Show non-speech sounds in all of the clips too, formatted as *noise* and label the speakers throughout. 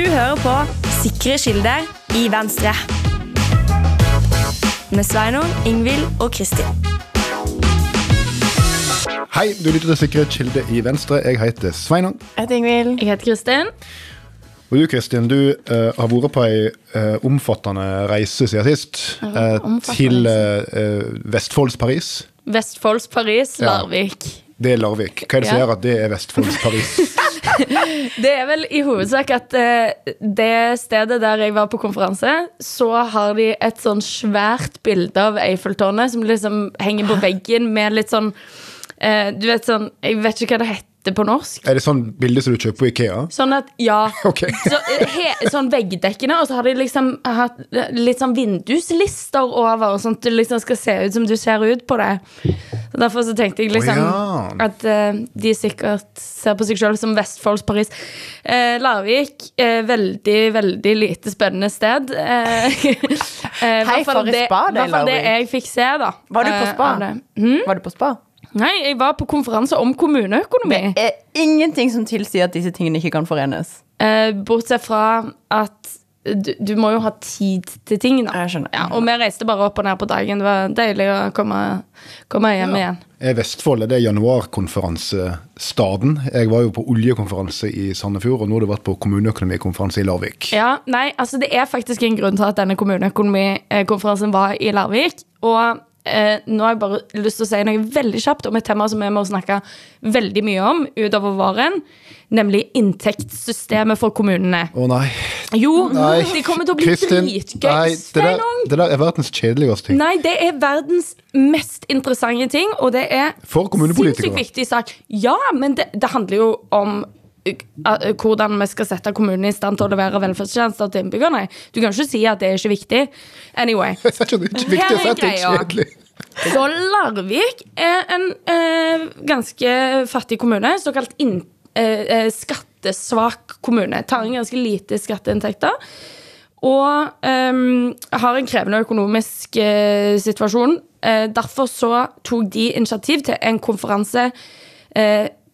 Speaker 1: Du hører på Sikre kilder i Venstre. Med Sveinung, Ingvild og Kristin.
Speaker 2: Hei, du lytter til Sikre kilde i Venstre. Jeg heter Sveinung.
Speaker 3: Jeg heter Ingvild.
Speaker 4: Jeg heter Kristin.
Speaker 2: Og du Kristin, du eh, har vært på ei eh, omfattende reise siden sist. eh, til uh, Vestfolds-Paris.
Speaker 4: Vestfolds Paris,
Speaker 2: Ja.
Speaker 4: Larvik.
Speaker 2: Det er Larvik. Hva er det som gjør at det er Vestfolds-Paris? *laughs* *laughs*
Speaker 4: Det er vel i hovedsak at eh, det stedet der jeg var på konferanse, så har de et sånn svært bilde av Eiffeltårnet som liksom henger på veggen med litt sånn eh, Du vet sånn Jeg vet ikke hva det heter på norsk.
Speaker 2: er det sånn bilde som du kjøper på Ikea?
Speaker 4: Sånn at, ja *laughs* så, eh, he, Sånn veggdekkende, og så har de liksom hatt litt sånn vinduslister over, sånn at du liksom skal se ut som du ser ut på det. Så Derfor så tenkte jeg liksom
Speaker 2: oh, ja.
Speaker 4: at uh, de sikkert ser på seg selv som Vestfolds Paris. Uh, Larvik, uh, veldig, veldig lite spennende sted. *laughs*
Speaker 3: Hei, for et spa det er,
Speaker 4: fall det jeg fikk se, da.
Speaker 3: Var du på spa?
Speaker 4: av det. Hm?
Speaker 3: Var du på spa?
Speaker 4: Nei, jeg var på konferanse om kommuneøkonomi.
Speaker 3: Det er ingenting som tilsier at disse tingene ikke kan forenes.
Speaker 4: Eh, bortsett fra at du, du må jo ha tid til ting, da.
Speaker 3: Jeg skjønner.
Speaker 4: Ja, og vi reiste bare opp og ned på dagen. Det var deilig å komme, komme hjem igjen.
Speaker 2: Er Vestfold det er januarkonferansestaden? Jeg var jo på oljekonferanse i Sandefjord, og nå har du vært på kommuneøkonomikonferanse i Larvik.
Speaker 4: Ja, nei, altså Det er faktisk en grunn til at denne kommuneøkonomikonferansen var i Larvik. Og eh, nå har jeg bare lyst til å si noe veldig kjapt om et tema som vi må snakke veldig mye om utover våren. Nemlig inntektssystemet for kommunene.
Speaker 2: Å nei.
Speaker 4: Jo,
Speaker 2: nei.
Speaker 4: de kommer til å bli dritgøy.
Speaker 2: Det der, det der er verdens kjedeligste ting.
Speaker 4: Nei, det er verdens mest interessante ting, og det er sinnssykt viktig sak. Ja, men det, det handler jo om uh, uh, hvordan vi skal sette kommunene i stand til å levere velferdstjenester til innbyggerne. Du kan ikke si at det er ikke viktig. Anyway. *laughs*
Speaker 2: Jeg ikke det er ikke viktig, jeg sa at det er kjedelig.
Speaker 4: Så Larvik er en eh, ganske fattig kommune. Såkalt in, eh, eh, skattesvak kommune. Tar inn ganske lite skatteinntekter. Og eh, har en krevende økonomisk eh, situasjon. Eh, derfor så tok de initiativ til en konferanse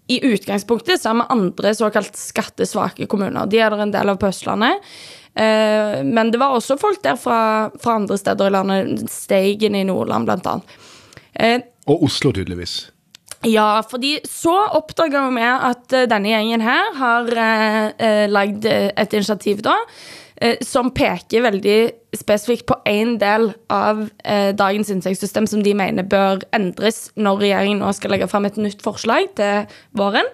Speaker 4: i utgangspunktet sammen med andre såkalt skattesvake kommuner. De er der en del av på Østlandet. Eh, men det var også folk der fra, fra andre steder i landet. Steigen i Nordland, blant annet. Eh,
Speaker 2: Og Oslo, tydeligvis.
Speaker 4: ja, fordi så oppdaga vi at eh, denne gjengen her har eh, lagd et initiativ da, eh, som peker veldig spesifikt på én del av eh, dagens inntektssystem som de mener bør endres når regjeringen nå skal legge fram et nytt forslag til våren.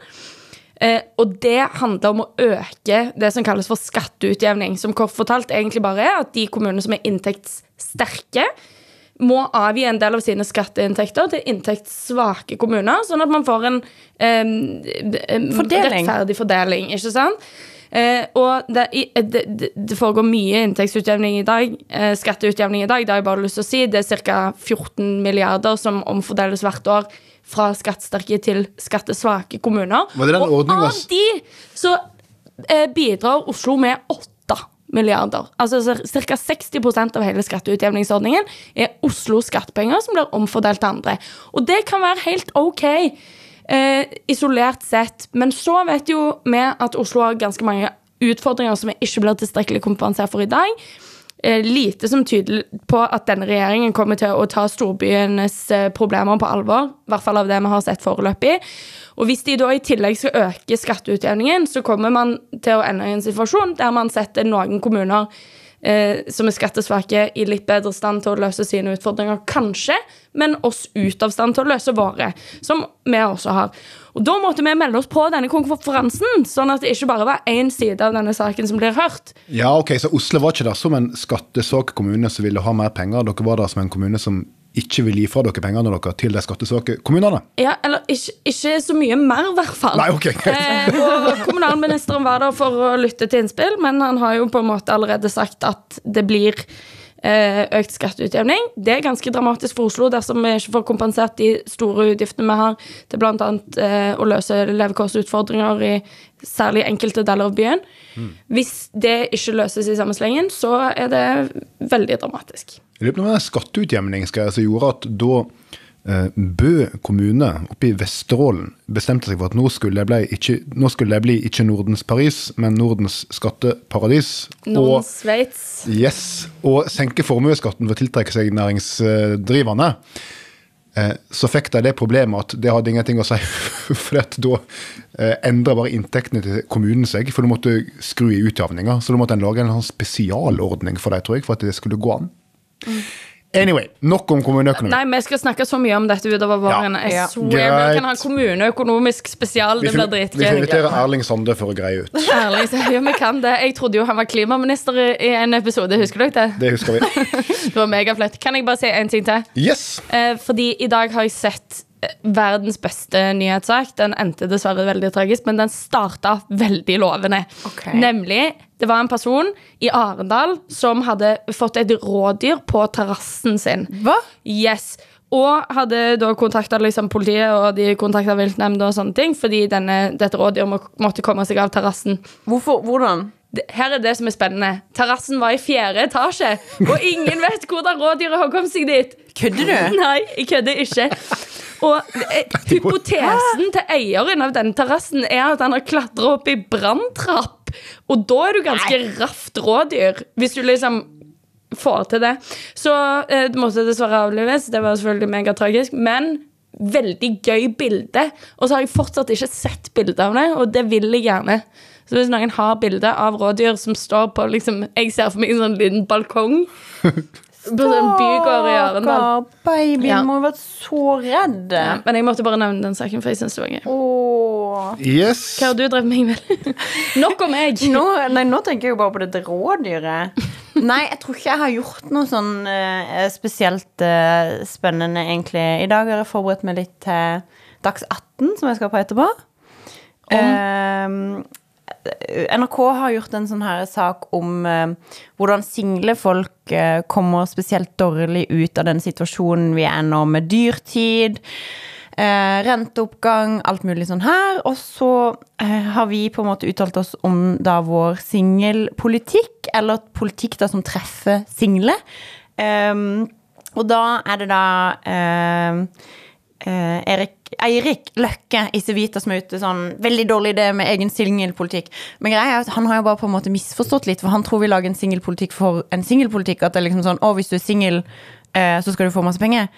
Speaker 4: Eh, og det handler om å øke det som kalles for skatteutjevning. Som kort fortalt egentlig bare er at de kommunene som er inntektssterke, må avgi en del av sine skatteinntekter til inntektssvake kommuner, sånn at man får en eh,
Speaker 3: Fordeling.
Speaker 4: rettferdig fordeling. ikke sant? Eh, og det, det, det, det foregår mye inntektsutjevning i dag. Eh, skatteutjevning i dag. Det har jeg bare lyst til å si. Det er ca. 14 milliarder som omfordeles hvert år fra skattesterke til skattesvake kommuner. Og av de så eh, bidrar Oslo med 8 milliarder. Altså ca. 60% av hele skatteutjevningsordningen er Oslos skattepenger som blir omfordelt til andre. Og det kan være helt ok eh, isolert sett, men så vet jo vi at Oslo har ganske mange utfordringer som vi ikke blir tilstrekkelig kompensert for i dag. Eh, lite som tyder på at denne regjeringen kommer til å ta storbyenes eh, problemer på alvor. I hvert fall av det vi har sett foreløpig. Og hvis de da i tillegg skal øke skatteutjevningen, så kommer man til å ende i en situasjon der man setter noen kommuner eh, som er skattesvake, i litt bedre stand til å løse sine utfordringer, kanskje, men oss ut av stand til å løse våre, som vi også har. Og Da måtte vi melde oss på denne konferansen, sånn at det ikke bare var én side av denne saken som blir hørt.
Speaker 2: Ja, ok, Så Oslo var ikke der som en skattesvak kommune som ville ha mer penger. Dere var der som en kommune som ikke vil gi fra dere pengene dere til de skattesvake kommunene.
Speaker 4: Ja, eller ikke, ikke så mye mer, i hvert fall.
Speaker 2: Nei, ok. *laughs*
Speaker 4: Eh, og kommunalministeren var der for å lytte til innspill, men han har jo på en måte allerede sagt at det blir økt skatteutjevning. Det er ganske dramatisk for Oslo dersom vi ikke får kompensert de store utgiftene vi har til bl.a. Eh, å løse levekårsutfordringer i særlig enkelte deler av byen. Hvis det ikke løses i samme slengen, så er det veldig dramatisk.
Speaker 2: Jeg lurer på om skatteutjevning skal, altså, gjorde at da eh, Bø kommune oppe i Vesterålen bestemte seg for at nå skulle det bli ikke, bli ikke Nordens Paris, men Nordens skatteparadis.
Speaker 4: Nordens Sveits.
Speaker 2: Yes, og senke formuesskatten for å tiltrekke seg næringsdrivende. Eh, Så fikk de det problemet at det hadde ingenting å si, *laughs* for da eh, endra bare inntektene til kommunen seg. For du måtte skru i utjevninga, så da måtte en lage en sånn spesialordning for dem, tror jeg, for at det skulle gå an. Anyway, nok om kommuneøkonomi.
Speaker 4: Nei, vi skal snakke så mye om dette utover våren.
Speaker 2: Ja.
Speaker 4: Jeg swear, Vi kan ha kommuneøkonomisk spesial.
Speaker 2: Vi
Speaker 4: Det
Speaker 2: får,
Speaker 4: blir
Speaker 2: vi får invitere Erling Sande for å greie ut. *laughs*
Speaker 4: Erling, så- ja, vi kan det. Jeg trodde jo han var klimaminister i i en episode. Husker dere det?
Speaker 2: Det husker vi. *laughs*
Speaker 4: Det var megaflott. Kan jeg bare si en ting til?
Speaker 2: Yes!
Speaker 4: Eh, fordi i dag har jeg sett verdens beste nyhetssak. Den endte dessverre veldig tragisk, men den starta veldig lovende.
Speaker 3: Okay.
Speaker 4: Nemlig, det var en person i Arendal som hadde fått et rådyr på terrassen sin.
Speaker 3: Hva?
Speaker 4: Yes. Og hadde da kontakta liksom politiet og de kontakta viltnemnda og sånne ting, fordi denne, dette rådyret må, måtte komme seg av terrassen.
Speaker 3: Hvorfor? Hvordan?
Speaker 4: Her er det som er spennende. Terrassen var i fjerde etasje, og ingen vet hvordan rådyret har kommet seg dit.
Speaker 3: Kødder du?
Speaker 4: Nei, jeg kødder ikke. Og eh, hypotesen til eieren av denne terrassen er at han har klatra opp i branntrapp. Og da er du ganske raft rådyr, hvis du liksom får til det. Så eh, det måtte dessverre avlives. Det var selvfølgelig megatragisk. Men veldig gøy bilde. Og så har jeg fortsatt ikke sett bilde av det, og det vil jeg gjerne. Så hvis noen har bilde av rådyr som står på liksom, Jeg ser for meg en sånn liten balkong. *laughs* Bygård i Arendal.
Speaker 3: Stakkar, Babyen
Speaker 4: Ja.
Speaker 3: må jo vært så redd.
Speaker 4: Ja, men jeg måtte bare nevne den saken, for jeg syns det var gøy.
Speaker 2: Yes.
Speaker 4: Hva har du drevet med, Ingvild? *laughs* Nok om meg!
Speaker 3: Nå, nei, nå tenker jeg jo bare på dette rådyret. *laughs* Nei, jeg tror ikke jeg har gjort noe sånn uh, spesielt uh, spennende, egentlig. I dag har jeg forberedt meg litt til Dags 18, som jeg skal på etterpå. Ehm, NRK har gjort en sånn her sak om eh, hvordan single folk eh, kommer spesielt dårlig ut av den situasjonen vi er nå, med dyrtid. Eh, renteoppgang, alt mulig sånn her. Og så eh, har vi på en måte uttalt oss om da vår singelpolitikk, eller politikk da som treffer single. Ehm, og da er det da ehm, eh, Erik, Eirik Løkke i Civita som er ute sånn Veldig dårlig idé med egen singelpolitikk. Men greia er at han har jo bare på en måte misforstått litt, for han tror vi lager en singelpolitikk for en singelpolitikk. At det er liksom sånn Å, hvis du er singel, eh, så skal du få masse penger.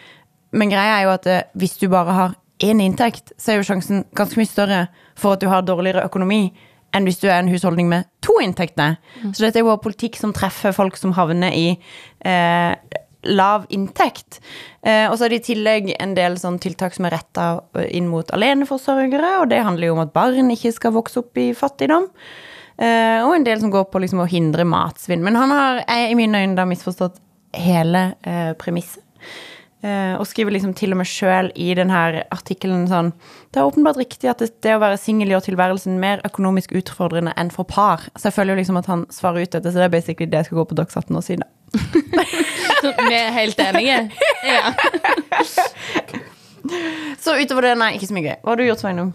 Speaker 3: Men greia er jo at eh, hvis du bare har én inntekt, så er jo sjansen ganske mye større for at du har dårligere økonomi enn hvis du er en husholdning med to inntekter. Så dette er jo politikk som treffer folk som havner i eh, lav inntekt. Eh, og så er det i tillegg en del sånn tiltak som er retta inn mot aleneforsørgere, og det handler jo om at barn ikke skal vokse opp i fattigdom. Eh, og en del som går på liksom å hindre matsvinn. Men han har jeg, i mine øyne da misforstått hele eh, premisset. Eh, og skriver liksom til og med sjøl i denne artikkelen sånn Det er åpenbart riktig at det, det å være singel gjør tilværelsen mer økonomisk utfordrende enn for par. Så jeg føler jo liksom at han svarer ut dette, så det er basically det jeg skal gå på Dags 18 og si, da. *laughs*
Speaker 4: Vi er helt enige. Ja.
Speaker 3: Så utover det, nei, ikke så mye gøy. Hva har du gjort, Sveinung?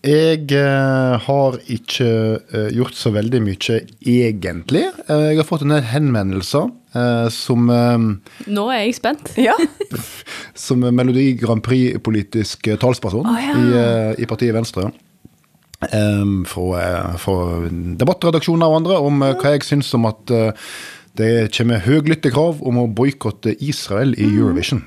Speaker 2: Jeg eh, har ikke eh, gjort så veldig mye, egentlig. Eh, jeg har fått en del henvendelser eh, som, eh,
Speaker 4: Nå er jeg spent.
Speaker 3: Ja. *laughs*
Speaker 2: som Melodi Grand Prix-politisk eh, talsperson
Speaker 3: oh, ja.
Speaker 2: i, i partiet Venstre. Fra, fra debattredaksjoner og andre om hva jeg syns om at det kommer høylytte krav om å boikotte Israel i Eurovision.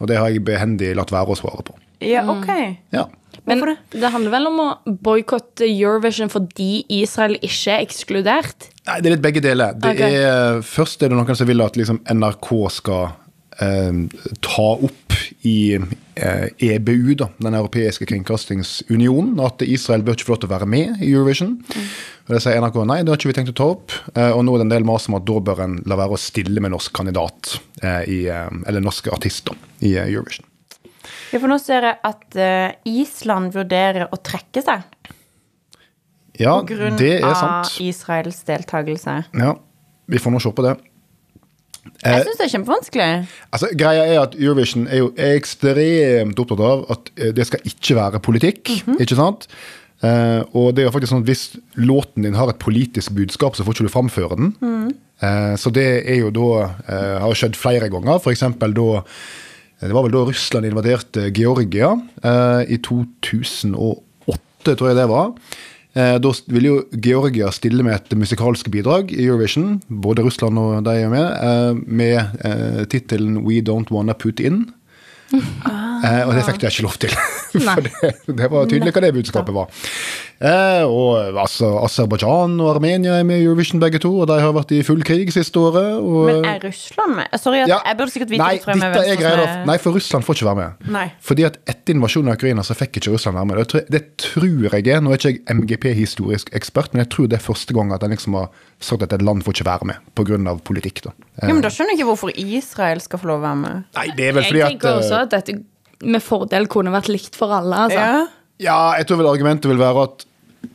Speaker 2: Og det har jeg behendig latt være å svare på.
Speaker 3: ja, ok.
Speaker 2: Ja.
Speaker 4: Men
Speaker 3: det?
Speaker 4: det? handler vel om å boikotte Eurovision fordi Israel ikke er ekskludert?
Speaker 2: Nei, det er litt begge deler. Det
Speaker 4: Ok.
Speaker 2: er, først er det noen som vil at liksom, NRK skal eh, ta opp i eh, EBU, da, den europeiske kringkastingsunionen, at Israel bør ikke få lov til å være med i Eurovision. Og Det sier NRK nei, det har ikke vi tenkt å ta opp. Eh, og nå er det en del mas om at da bør en la være å stille med norsk kandidat, eh, i, eh, eller norske artister, i eh, Eurovision.
Speaker 3: Ja, for nå ser jeg at eh, Island vurderer å trekke seg
Speaker 2: Ja,
Speaker 3: på grunn
Speaker 2: er
Speaker 3: av. Israels deltakelse.
Speaker 2: Ja, vi får nå se på det.
Speaker 3: Jeg syns det er kjempevanskelig.
Speaker 2: Altså, greia er at Eurovision er jo ekstremt opptatt av at eh, det skal ikke være politikk. ikke sant? Eh, og det er jo faktisk sånn at hvis låten din har et politisk budskap, så får ikke du framføre den. Eh, så det er jo da eh, har skjedd flere ganger. F.eks. da Det var vel da Russland invaderte Georgia eh, i 2008, tror jeg det var. Eh, da vil jo Georgia stille med et musikalsk bidrag i Eurovision, både Russland og de er med, eh, med eh, tittelen We Don't Wanna Put In. Eh, og det fikk jeg ikke lov til. *laughs* *laughs* For det, det var tydelig hva det budskapet var. Eh, og altså, Aserbajdsjan og Armenia er med i Eurovision begge to, og de har vært i full krig siste året. Og,
Speaker 3: Men er Russland med? Sorry, at
Speaker 2: Ja.
Speaker 3: jeg burde sikkert vite
Speaker 2: Nei,
Speaker 3: jeg,
Speaker 2: dette er greia,
Speaker 3: er-
Speaker 2: Nei, for Russland får ikke være med.
Speaker 3: Nei.
Speaker 2: Fordi at etter invasjonen av Ukraina så fikk ikke Russland være med. Det tror, det tror jeg er, Nå er ikke jeg MGP-historisk ekspert, men jeg tror det er første gang at en liksom har sagt at et land får ikke være med pga. politikk. da. Eh,
Speaker 3: Ja, men Da skjønner jeg ikke hvorfor Israel skal få lov å være med.
Speaker 2: Nei, det er vel fordi at...
Speaker 4: Jeg tenker også
Speaker 2: eh,
Speaker 4: at dette med fordel kunne vært likt for alle. altså.
Speaker 3: Ja.
Speaker 2: Ja, jeg tror vel argumentet vil være at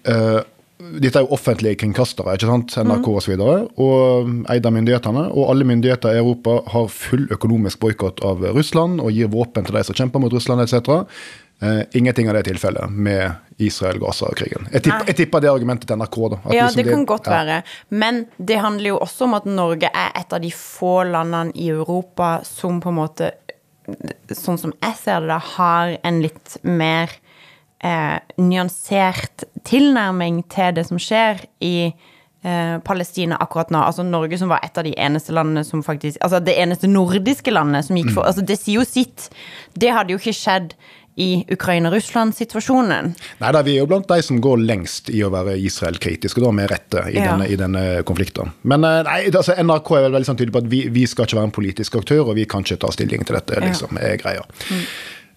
Speaker 2: uh, dette er jo offentlige kringkastere, ikke sant? NRK og så videre, og eid av myndighetene. Og alle myndigheter i Europa har full økonomisk boikott av Russland og gir våpen til de som kjemper mot Russland etc. Uh, ingenting av det er tilfellet med Israel-Gaza-krigen. Jeg, tipper- jeg tipper det argumentet til NRK. da.
Speaker 3: Ja,
Speaker 2: liksom
Speaker 3: det kan godt
Speaker 2: ja.
Speaker 3: være. Men det handler jo også om at Norge er et av de få landene i Europa som på en måte, sånn som jeg ser det, da, har en litt mer eh, nyansert tilnærming til det som skjer i eh, Palestina akkurat nå. Altså Norge som var et av de eneste landene som faktisk Altså det eneste nordiske landet som gikk for Altså det sier jo sitt. Det hadde jo ikke skjedd i Ukraina-Russland-situasjonen.
Speaker 2: Nei da, vi er jo blant de som går lengst i å være Israel-kritiske, da med rette, i,
Speaker 3: Ja.
Speaker 2: denne, i denne konflikten. Men eh, nei, altså, NRK er vel veldig sånn tydelig på at vi, vi skal ikke være en politisk aktør, og vi kan ikke ta stilling til dette, liksom, er greia.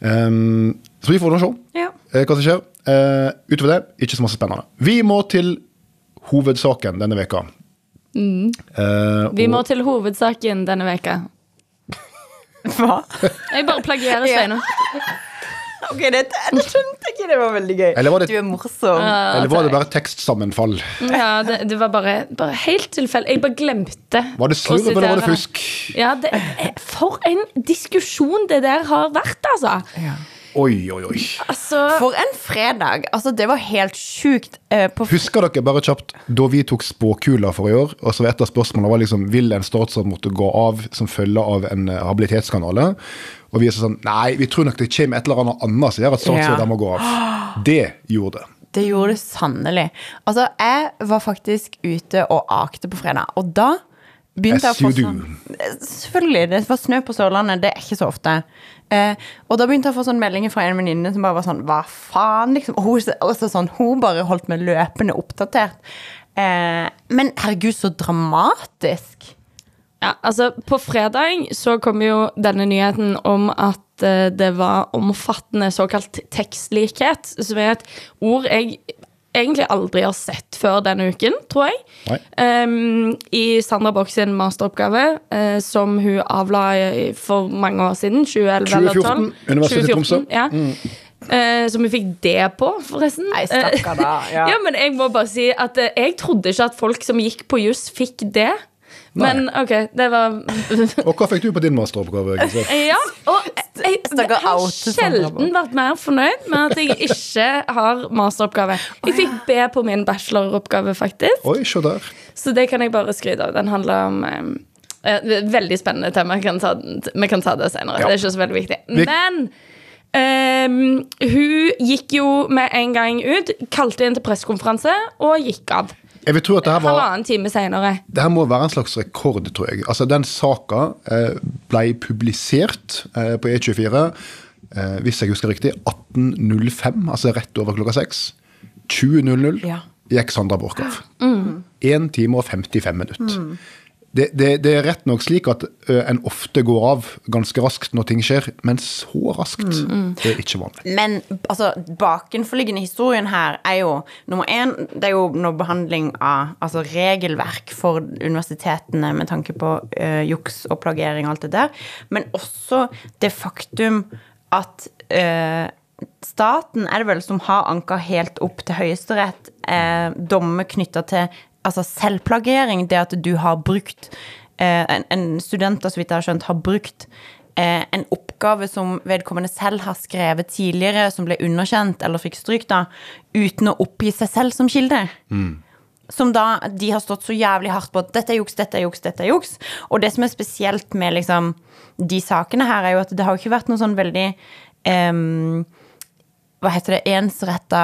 Speaker 2: Um, så vi får nå se
Speaker 3: Ja.
Speaker 2: eh, hva som skjer. Uh, utover det, ikke så masse spennende. Vi må til hovedsaken denne veka. Eh,
Speaker 4: Vi
Speaker 2: og-
Speaker 4: må til hovedsaken denne veka.
Speaker 3: Hva?
Speaker 4: Jeg bare plagierer *laughs*
Speaker 3: Ja. Ok, det, det skjønte jeg ikke. Det var veldig gøy.
Speaker 2: Var det-
Speaker 3: Du er morsom.
Speaker 2: Eller var det bare tekstsammenfall?
Speaker 4: Ja, det, det var bare, bare helt tilfeldig. Jeg bare glemte
Speaker 2: Var det slurv, eller var det fusk?
Speaker 4: Ja, det, for en diskusjon det der har vært, altså.
Speaker 2: Oi, oi, oi.
Speaker 4: altså
Speaker 3: For en fredag. Altså, det var helt sjukt. Eh,
Speaker 2: Husker dere bare kjapt da vi tok spåkula for i år, og så var et av spørsmålene var liksom, vil en statsråd måtte gå av som følge av en eh, habilitetsskandale? Og vi er sånn Nei, vi tror nok det kommer et eller annet annet som gjør at statsråder
Speaker 3: Ja.
Speaker 2: må gå av. Det gjorde det.
Speaker 3: Det gjorde det sannelig. Altså, jeg var faktisk ute og akte på fredag, og da begynte jeg å få sånn Selvfølgelig. Det var snø på Sørlandet, det er ikke så ofte. Eh, og da begynte jeg å få sånn meldinger fra en venninne som bare var sånn Hva faen? liksom. Og hun, også sånn, hun bare holdt meg løpende oppdatert. Eh, men herregud, så dramatisk.
Speaker 4: Ja, altså På fredag så kom jo denne nyheten om at eh, det var omfattende såkalt tekstlikhet, som er et ord jeg egentlig aldri har sett før denne uken, tror jeg. Um, I Sandra Borch sin masteroppgave, uh, som hun avla for mange år siden, 2011 eller
Speaker 2: 2014,
Speaker 4: 2012.
Speaker 2: Universitetet i Tromsø.
Speaker 4: Ja. Eh, som vi fikk det på, forresten.
Speaker 3: Nei, stakkar da.
Speaker 4: Ja. *laughs*
Speaker 3: Ja.
Speaker 4: men jeg må bare si at uh, jeg trodde ikke at folk som gikk på juss, fikk det. Men OK, det var
Speaker 2: Og hva fikk du på din masteroppgave?
Speaker 4: Ja, og jeg, jeg, har sjelden vært mer fornøyd med at jeg ikke har masteroppgave. Jeg fikk B på min bacheloroppgave, faktisk.
Speaker 2: Oi, se der.
Speaker 4: Så det kan jeg bare skryte av. Den handler om eh, eh, Veldig spennende tema. Vi kan ta, vi kan ta det senere.
Speaker 2: Ja.
Speaker 4: Det er ikke så veldig viktig. Men ehm, hun gikk jo med en gang ut, kalte inn til pressekonferanse og gikk av.
Speaker 2: Jeg vil tro at det her var
Speaker 4: Halvannen time seinere.
Speaker 2: det her må være en slags rekord, tror jeg. Altså, Den saka eh, ble publisert eh, på E24, eh, hvis jeg husker riktig, 18.05, altså rett over klokka seks. 20.00
Speaker 3: Ja.
Speaker 2: gikk Sandra Borch av. 1 time og 55 minutter. Det, det, det er rett nok slik at en ofte går av ganske raskt når ting skjer, men så raskt det er ikke vanlig.
Speaker 3: Men altså, bakenforliggende historien her er jo nummer én Det er jo noe behandling av altså, regelverk for universitetene med tanke på eh, juks og plagering og alt det der. Men også det faktum at eh, staten er det vel som har anka helt opp til Høyesterett eh, dommer knytta til altså selvplagering. Det at du har brukt eh, en, en student, så vidt jeg har skjønt, har brukt eh, en oppgave som vedkommende selv har skrevet tidligere, som ble underkjent eller fikk stryk, da, uten å oppgi seg selv som kilde. som da de har stått så jævlig hardt på at dette er juks, dette er juks, dette er juks. Og det som er spesielt med liksom de sakene her, er jo at det har jo ikke vært noe sånn veldig em, hva heter det, ensretta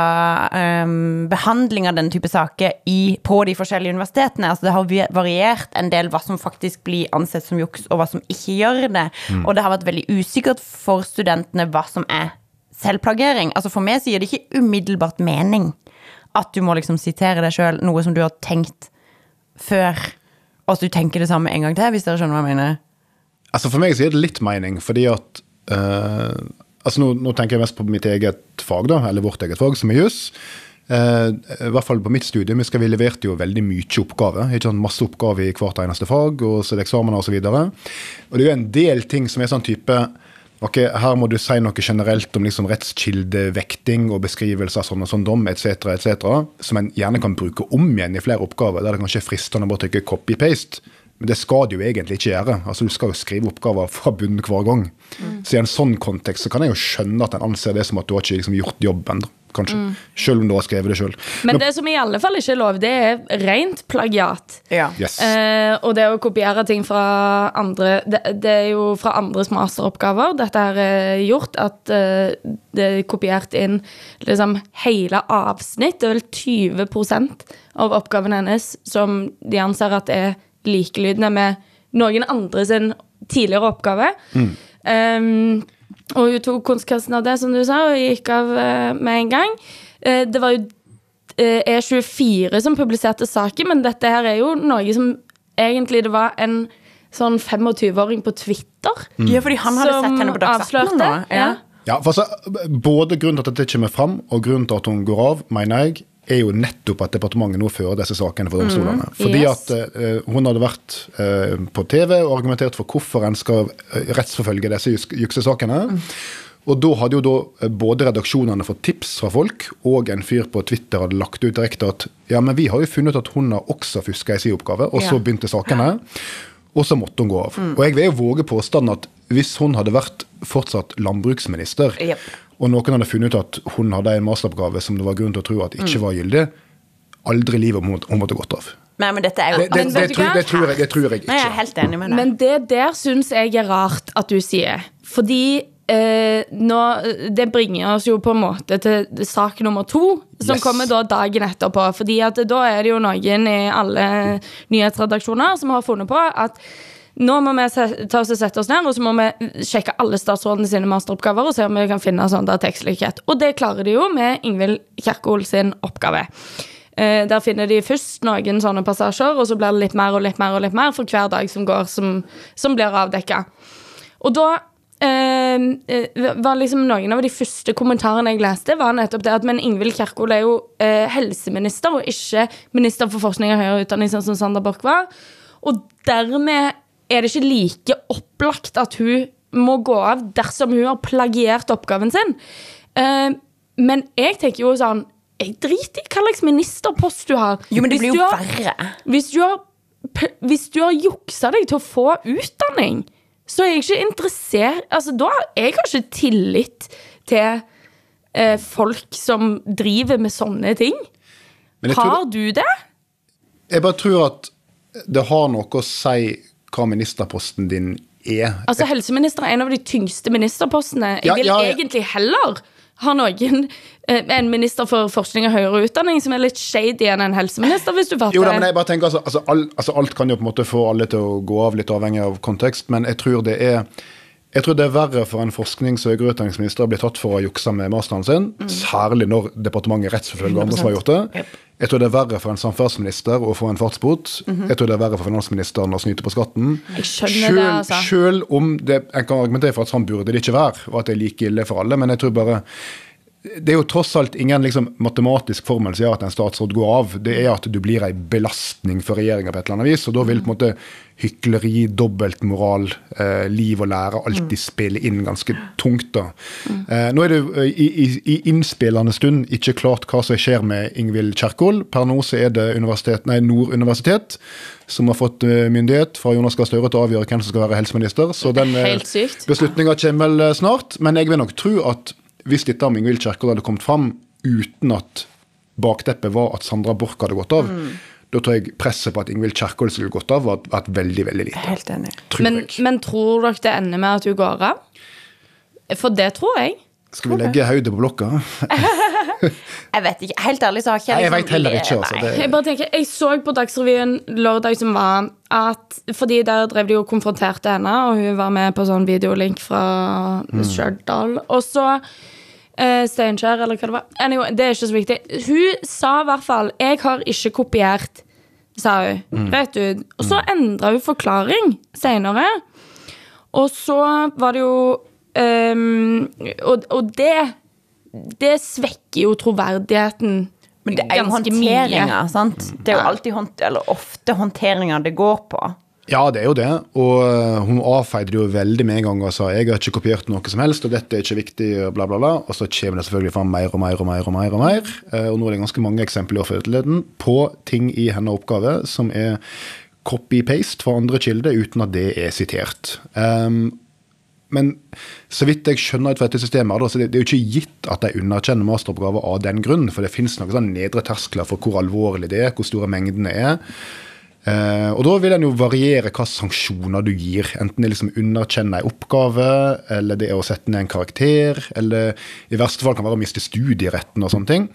Speaker 3: um, behandling av den type saker i, på de forskjellige universitetene. Altså, det har variert en del hva som faktisk blir ansett som juks, og hva som ikke gjør det. Og det har vært veldig usikkert for studentene hva som er selvplagering. Altså, for meg så gir det ikke umiddelbart mening at du må liksom sitere deg sjøl, noe som du har tenkt før, og at du tenker det samme en gang til, hvis dere skjønner hva jeg mener.
Speaker 2: Altså For meg så gir det litt mening, fordi at uh, altså nå, nå tenker jeg mest på mitt eget fag, da, eller vårt eget fag, som er juss. Eh, I hvert fall på mitt studium skal, vi leverte jo veldig mye oppgave. Ikke sant? Masse oppgave i hvert eneste fag, og så er eksamener osv. Og, så og det er jo en del ting som er sånn type Ok, Her må du si noe generelt om liksom rettskildevekting og beskrivelse av sånn og sånn dom etc., etc., som en gjerne kan bruke om igjen i flere oppgaver, der det kanskje er fristende å bare trykke copy-paste. Men det skal du jo egentlig ikke gjøre. Altså Du skal jo skrive oppgaver fra bunnen hver gang. Så i en sånn kontekst så kan jeg jo skjønne at en anser det som at du har ikke liksom gjort jobben. Kanskje. Mm. Selv om du har skrevet det sjøl.
Speaker 4: Men det som i alle fall ikke er lov, det er rent plagiat.
Speaker 3: Ja.
Speaker 2: Yes.
Speaker 4: Eh, og det å kopiere ting fra andre det, det er jo fra andres masteroppgaver dette er gjort. At eh, det er kopiert inn liksom hele avsnitt. Det er vel 20 av oppgaven hennes som de anser at er likelydende med noen andre sin tidligere oppgave. Um, og hun tok konsekvensen av det, som du sa, og gikk av uh, med en gang. Uh, det var jo uh, E24 som publiserte saken, men dette her er jo noe som egentlig det var en sånn 25-åring på Twitter
Speaker 3: Ja, fordi han hadde
Speaker 4: som
Speaker 3: sett henne på Dagsnytt nå.
Speaker 4: Ja.
Speaker 2: Ja, for altså, Både grunnen til at dette kommer fram, og grunnen til at hun går av, mener jeg, er jo nettopp at departementet nå fører disse sakene for domstolene. Fordi
Speaker 4: Yes.
Speaker 2: at uh, hun hadde vært uh, på TV og argumentert for hvorfor en skal eh, rettsforfølge disse juksesakene. juksesakene. Og da hadde jo da både redaksjonene fått tips fra folk, og en fyr på Twitter hadde lagt ut direkte at ja, men vi har jo funnet at hun har også fuska i sin oppgave, og så
Speaker 3: Ja.
Speaker 2: begynte sakene. Og så måtte hun gå av. Og jeg vil jo våge påstanden at hvis hun hadde vært fortsatt landbruksminister,
Speaker 3: Jep.
Speaker 2: Og noen hadde funnet ut at hun hadde en masteroppgave som det var grunn til å tro at ikke var gyldig, aldri i livet måtte, hun måtte gått av.
Speaker 3: Nei, men dette er jo
Speaker 2: Det, det, det,
Speaker 4: det,
Speaker 2: tror, det, tror, jeg, det tror jeg
Speaker 3: Nei, jeg er helt enig med deg.
Speaker 4: Men det der syns jeg er rart at du sier. Fordi eh, nå, det bringer oss jo på en måte til sak nummer to, som
Speaker 2: Yes.
Speaker 4: kommer da dagen etterpå. Fordi at da er det jo noen i alle nyhetsredaksjoner som har funnet på at nå må vi ta oss og sette oss ned og så må vi sjekke alle statsrådene sine masteroppgaver og se om vi kan finne sånn der tekstlikhet. Og det klarer de jo med Ingvild Kjerkol sin oppgave. Eh, der finner de først noen sånne passasjer, og så blir det litt mer og litt mer og litt mer for hver dag som går, som, som blir avdekka. Og da eh, eh, var liksom noen av de første kommentarene jeg leste, var nettopp det at men Ingvild Kjerkol er jo eh, helseminister og ikke minister for forskning og høyere utdanning, sånn som Sander Borch var. Og dermed er det ikke like opplagt at hun må gå av dersom hun har plagiert oppgaven sin. Uh, men jeg tenker jo sånn Jeg driter i hva slags ministerpost du har.
Speaker 3: Jo, men det
Speaker 4: Hvis
Speaker 3: blir jo
Speaker 4: har-
Speaker 3: verre.
Speaker 4: hvis du har, hvis du har juksa deg til å få utdanning, så er jeg ikke interessert Altså, da Jeg har ikke tillit til eh, folk som driver med sånne ting.
Speaker 2: Men jeg tror,
Speaker 4: Har du det?
Speaker 2: jeg bare tror at det har noe å si hva ministerposten din er.
Speaker 4: Altså, Helseminister er en av de tyngste ministerpostene. Jeg vil
Speaker 2: ja, ja.
Speaker 4: egentlig heller ha noen eh, En minister for forskning og høyere utdanning som er litt shady enn en helseminister, hvis du fatter.
Speaker 2: Jo da, men jeg bare tenker altså, altså, alt, altså Alt kan jo på en måte få alle til å gå av, litt avhengig av kontekst, men jeg tror det er jeg tror det er verre for en forsknings- og høyere utdanningsminister å bli tatt for å ha juksa med masteren sin,
Speaker 4: Mm.
Speaker 2: særlig når departementet rettsforfølger andre som har gjort det. Jeg tror det er verre for en samferdselsminister å få en fartsbot. Jeg tror det er verre for finansministeren å snyte på skatten.
Speaker 4: Jeg skjønner det, altså.
Speaker 2: Selv om det, jeg kan argumentere for at sånn burde det ikke være, og at det er like ille for alle, men jeg tror bare det er jo tross alt ingen liksom, matematisk formel som gjør at en statsråd går av. Det er at du blir ei belastning for regjeringa på et eller annet vis. Og da vil på en måte hykleri, dobbeltmoral, eh, liv og lære alltid spille inn ganske tungt. da. Eh, nå er det eh, i, i, i innspillende stund ikke klart hva som skjer med Ingvild Kjerkol. Per nå så er det universitet, nei, Nord universitet som har fått eh, myndighet fra Jonas Gahr Støre til å avgjøre hvem som skal være helseminister. Så den eh, beslutninga kommer vel snart. Men jeg vil nok tro at hvis dette om Ingvild Kjerkol hadde kommet fram uten at bakteppet var at Sandra Borch hadde gått av, Da tror jeg presset på at Ingvild Kjerkol skulle gått av, var vært veldig veldig lite.
Speaker 3: Helt enig.
Speaker 2: Tror
Speaker 4: Men, men tror dere det ender med at hun går av? For det tror jeg.
Speaker 2: Skal vi legge hodet på blokka? *laughs*
Speaker 3: Jeg vet ikke. Helt ærlig så har ikke
Speaker 2: jeg
Speaker 3: liksom-
Speaker 2: vet heller ikke. Altså. Det,
Speaker 4: Jeg bare tenker, jeg så på Dagsrevyen lørdag som var at Fordi der drev de og konfronterte henne, og hun var med på sånn videolink fra Stjørdal. Og så eh, Steinkjer, eller hva det var. Anyway, det er ikke så viktig. Hun sa i hvert fall 'Jeg har ikke kopiert', sa hun. Rett ut. Og så endra hun forklaring seinere. Og så var det jo um, og, og det Det svekker jo troverdigheten
Speaker 3: Men det er jo sant. Det er jo alltid hånd, eller ofte håndteringa det går på.
Speaker 2: Ja, det er jo det. Og øh, hun avfeide jo veldig med en gang og sa jeg har ikke kopiert noe som helst, og dette er ikke viktig, og bla, bla, bla. Og så kommer det selvfølgelig fram mer og mer og mer og mer. Og mer. Eh, Og nå er det ganske mange eksempler i offentligheten på ting i hennes oppgave som er copy-paste fra andre kilder uten at det er sitert. Um, men så vidt jeg skjønner ut fra dette systemet, så det er jo ikke gitt at de underkjenner masteroppgaver av den grunn, for det finnes noen sånn nedre terskler for hvor alvorlig det er, hvor store mengdene er. Eh, og da vil en jo variere hva sanksjoner du gir, enten det liksom underkjenne en oppgave, eller det er å sette ned en karakter, eller i verste fall kan være å miste studieretten og sånne ting.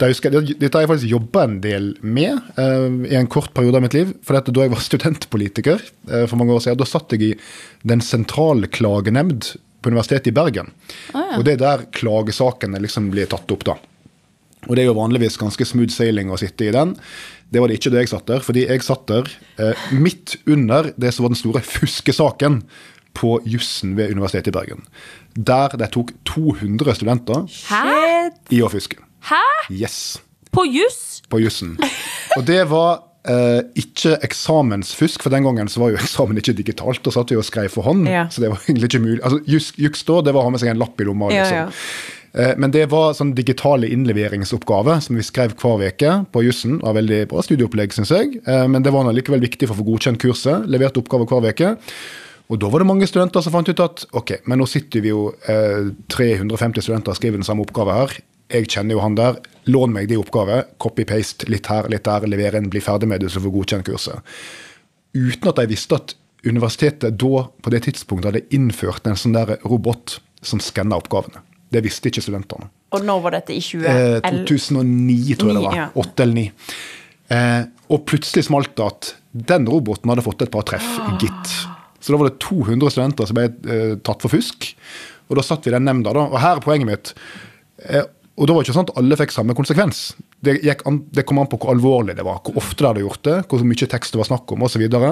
Speaker 2: Jeg, dette har jeg faktisk jobba en del med eh, i en kort periode av mitt liv. For dette, da jeg var *laughs* studentpolitiker eh, for mange år siden, da satt jeg i Den sentrale klagenemnd på Universitetet i Bergen. Og det er der klagesakene liksom blir tatt opp, da. Og det er jo vanligvis ganske smooth sailing å sitte i den. Det var det ikke da jeg satt der, fordi jeg satt der eh, midt under det som var den store fuskesaken på jussen ved Universitetet i Bergen. Der de tok 200 studenter
Speaker 4: Hæ?
Speaker 2: i å fuske.
Speaker 4: Hæ?
Speaker 2: Yes,
Speaker 4: På juss?
Speaker 2: på jussen. Og det var eh, ikke eksamensfusk, for den gangen så var jo eksamen ikke digitalt. Da satt vi og skrev for hånd,
Speaker 3: Ja.
Speaker 2: så det var egentlig ikke mulig. Altså, juks, da, det var å ha med seg en lapp i lomma. Liksom.
Speaker 3: ja.
Speaker 2: Eh, Men det var sånn digitale innleveringsoppgave som vi skrev hver uke på jussen. Det var veldig bra studieopplegg, syns jeg. Eh, Men det var likevel viktig for å få godkjent kurset. Leverte oppgaver hver uke. Og da var det mange studenter som fant ut at ok, men nå sitter vi jo eh, 350 studenter og skriver den samme oppgave her. Jeg kjenner jo han der. Lån meg de oppgaver. Copy-paste litt her, litt der. Levere inn, bli ferdig med det, så får godkjent kurset. Uten at de visste at universitetet da, på det tidspunktet, hadde innført en sånn der robot som skanna oppgavene. Det visste ikke studentene.
Speaker 3: Og når var dette? I
Speaker 2: Eh, 2009, tror jeg det var.
Speaker 3: Ja.
Speaker 2: 8 eller ni. Eh, og plutselig smalt det at den roboten hadde fått et par treff, gitt. Så da var det 200 studenter som ble eh, tatt for fusk. Og da satt vi i den nemnda, da. Og her er poenget mitt. Eh, og da var det ikke sånn at alle fikk samme konsekvens. Det, an, det kom an på hvor alvorlig det var, hvor ofte de hadde gjort det, hvor mye tekst det var snakk om osv. Det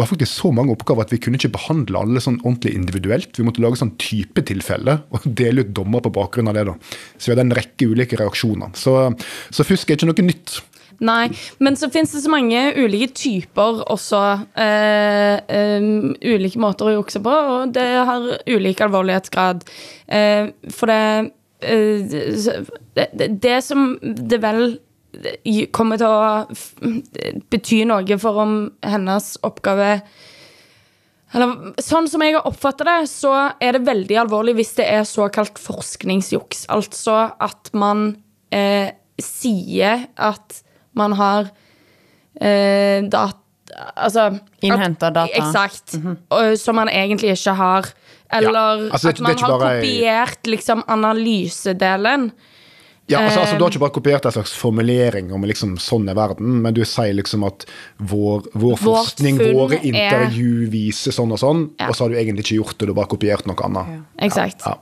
Speaker 2: var faktisk så mange oppgaver at vi kunne ikke behandle alle sånn ordentlig individuelt. Vi måtte lage sånn typetilfelle og *laughs* dele ut dommer på bakgrunn av det. da. Så vi hadde en rekke ulike reaksjoner. Så, så fusk er ikke noe nytt.
Speaker 4: Nei, men så finnes det så mange ulike typer også. eh, em, ulike måter å jukse på, og det har ulik alvorlighetsgrad. Eh, for det, eh, det, det Det som det vel kommer til å bety noe for om hennes oppgave eller, sånn som jeg har oppfatta det, så er det veldig alvorlig hvis det er såkalt forskningsjuks. Altså at man eh, sier at man har eh, dat... Altså
Speaker 3: Innhenta data.
Speaker 4: Eksakt. og, Som man egentlig ikke har. Eller
Speaker 2: altså, det er
Speaker 4: at man har
Speaker 2: bare-
Speaker 4: kopiert liksom analysedelen.
Speaker 2: Ja, altså, altså Du har
Speaker 4: Eh.
Speaker 2: ikke bare kopiert en slags formulering om liksom sånn er verden, men du sier liksom at vår, vår forskning,
Speaker 4: våre
Speaker 2: våre
Speaker 4: er-
Speaker 2: intervju viser sånn og sånn,
Speaker 4: Ja.
Speaker 2: og så har du egentlig ikke gjort det, du har bare kopiert noe annet.
Speaker 4: Eksakt.
Speaker 2: Ja.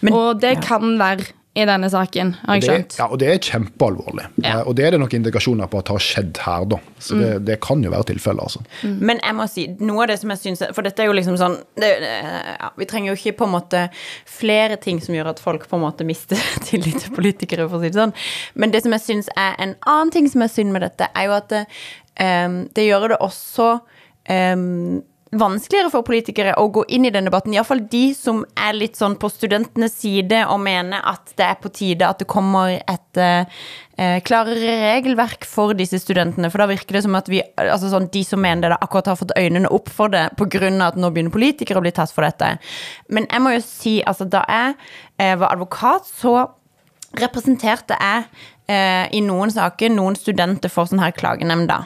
Speaker 3: Men-
Speaker 4: og det
Speaker 3: ja.
Speaker 4: kan være i denne saken, har jeg
Speaker 2: Det,
Speaker 4: skjønt.
Speaker 2: ja, og det er kjempealvorlig.
Speaker 4: Ja.
Speaker 2: Eh, Og det er det nok indikasjoner på at har skjedd her, da. Så
Speaker 4: Mm.
Speaker 2: det, det kan jo være tilfellet, altså.
Speaker 3: Men jeg må si, noe av det som jeg syns For dette er jo liksom sånn det, det- ja, Vi trenger jo ikke på en måte flere ting som gjør at folk på en måte mister *laughs* tillit til politikere, for å si det sånn. Men det som jeg syns er en annen ting som er synd med dette, er jo at det, um, det gjør det også em, vanskeligere for politikere å gå inn i den debatten. Iallfall de som er litt sånn på studentenes side og mener at det er på tide at det kommer et eh, eh, klarere regelverk for disse studentene. For da virker det som at vi, altså sånn, de som mener det, akkurat har fått øynene opp for det pga. at nå begynner politikere å bli tatt for dette. Men jeg må jo si, altså da jeg eh, var advokat, så representerte jeg eh, i noen saker noen studenter for sånn her klagenemnda.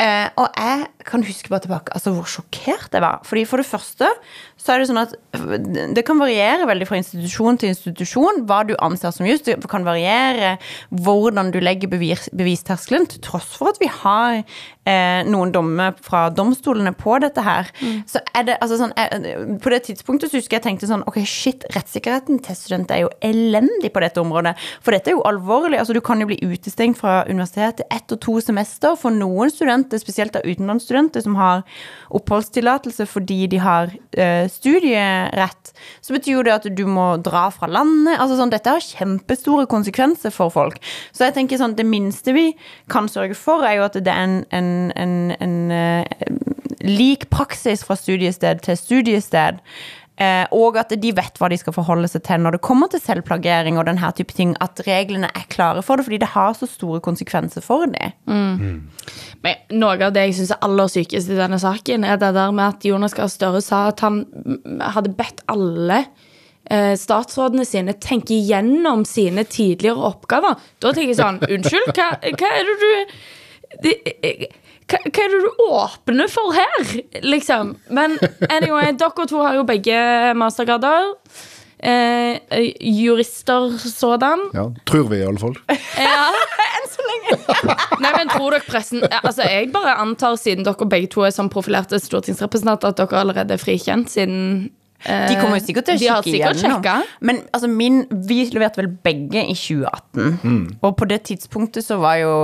Speaker 3: Eh, og jeg kan huske bare tilbake altså hvor sjokkert jeg var. Fordi For det første så er det sånn at det kan variere veldig fra institusjon til institusjon hva du anser som just. Det kan variere hvordan du legger bevis, bevisterskelen, til tross for at vi har eh, noen dommer fra domstolene på dette her. Så er det altså sånn jeg, På det tidspunktet så husker jeg tenkte sånn Ok, shit, rettssikkerheten til studenter er jo elendig på dette området. For dette er jo alvorlig. altså Du kan jo bli utestengt fra universitetet ett og to semester for noen studenter, spesielt av utenlandsstudenter som har oppholdstillatelse fordi de har eh, studierett, så betyr jo det at du må dra fra landet. altså sånn, Dette har kjempestore konsekvenser for folk. Så jeg tenker sånn, det minste vi kan sørge for, er jo at det er en, en, en, en eh, lik praksis fra studiested til studiested. Eh, og at de vet hva de skal forholde seg til når det kommer til selvplagering og denne type ting. At reglene er klare for det, fordi det har så store konsekvenser for dem.
Speaker 4: Men noe av det jeg syns er aller sykest i denne saken, er det der med at Jonas Gahr Støre sa at han mm, hadde bedt alle eh, statsrådene sine tenke igjennom sine tidligere oppgaver. Da tenker jeg sånn Unnskyld, hva, hva er det du det, eh, hva, hva er det du åpner for her, liksom? Men anyway, *laughs* dere to har jo begge mastergrader. Eh, jurister sådan.
Speaker 2: Ja, tror vi, i alle fall.
Speaker 4: Ja. *laughs* Enn så lenge. *laughs* Nei, men tror dere pressen Altså, Jeg bare antar, siden dere begge to er sånn profilerte stortingsrepresentanter, at dere allerede er frikjent, siden
Speaker 3: De kommer jo sikkert til å kikke igjennom. Men altså min, vi leverte vel begge i 2018. Og på det tidspunktet så var jo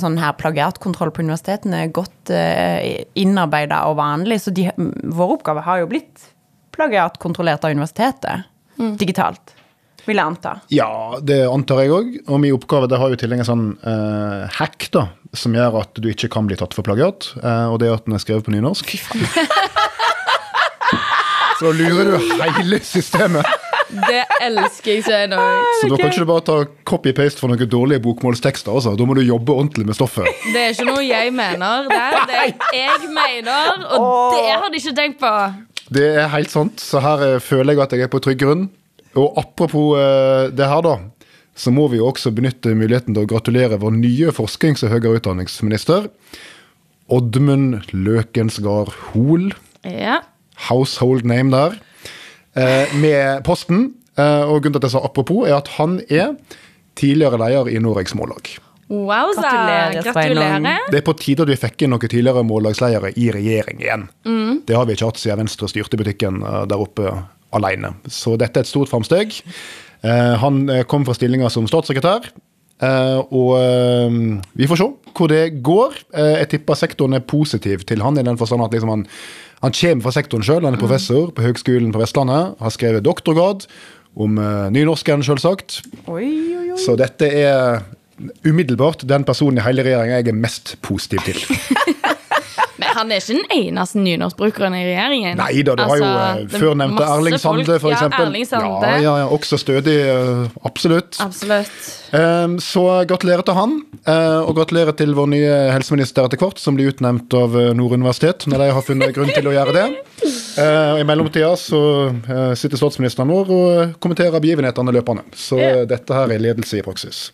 Speaker 3: sånn her plagiatkontroll på universitetene godt uh, innarbeida og vanlig. Så de, vår oppgave har jo blitt plagiatkontrollert av universitetet. Digitalt. Vil jeg anta.
Speaker 2: Ja, det antar jeg òg. Og min oppgave det har jo i tillegg en sånn uh, hack da, som gjør at du ikke kan bli tatt for plagiat. Uh, og det er at den er skrevet på nynorsk. *laughs* Så da lurer du hele systemet.
Speaker 4: Det elsker jeg så enormt.
Speaker 2: Så da kan ikke du bare ta copy-paste for noen dårlige bokmålstekster. Altså. Da må du jobbe ordentlig med stoffet.
Speaker 4: Det er ikke noe jeg mener. Det er det jeg mener, og det har de ikke tenkt på.
Speaker 2: Det er helt sant, så her eh, føler jeg at jeg er på trygg grunn. Og apropos eh, det her, da. Så må vi jo også benytte muligheten til å gratulere vår nye forsknings- og høyere utdanningsminister. Oddmund Løkensgard Hoel.
Speaker 4: Ja.
Speaker 2: Household name der. Eh, med posten. Eh, og grunnen til at jeg sa apropos, er at han er tidligere leder i Noregs Mållag.
Speaker 4: Wowza.
Speaker 3: Gratulerer,
Speaker 4: Gratulerer.
Speaker 2: Det er på tide at vi fikk inn noen tidligere mållagsledere i regjering igjen. Det har vi ikke hatt siden Venstre styrte butikken eh, der oppe alene. Så dette er et stort framsteg. Eh, han kom fra stillinga som statssekretær. eh, og vi får se hvor det går. Eh, jeg tipper sektoren er positiv til han i den forstand at liksom han, han kommer fra sektoren sjøl. Han er professor på Høgskolen på Vestlandet. Har skrevet doktorgrad om uh, nynorsken,
Speaker 3: oi.
Speaker 2: Så dette er umiddelbart den personen i hele regjeringa jeg er mest positiv til. *laughs*
Speaker 4: Men han er ikke den eneste nynorskbrukeren i regjeringen.
Speaker 2: Nei da, du har jo
Speaker 4: Altså,
Speaker 2: eh,
Speaker 4: det
Speaker 2: før nevnte Erling Sande, f.eks.
Speaker 4: Ja, Erling Sande.
Speaker 2: Ja, ja, ja, også stødig. eh, Absolutt.
Speaker 4: Absolutt.
Speaker 2: Så gratulerer til han, eh, og gratulerer til vår nye helseminister etter hvert, som blir utnevnt av Nord universitet når de har funnet grunn til å gjøre det. I mellomtida så sitter statsministeren vår og kommenterer begivenhetene løpende. Så dette her er ledelse i praksis.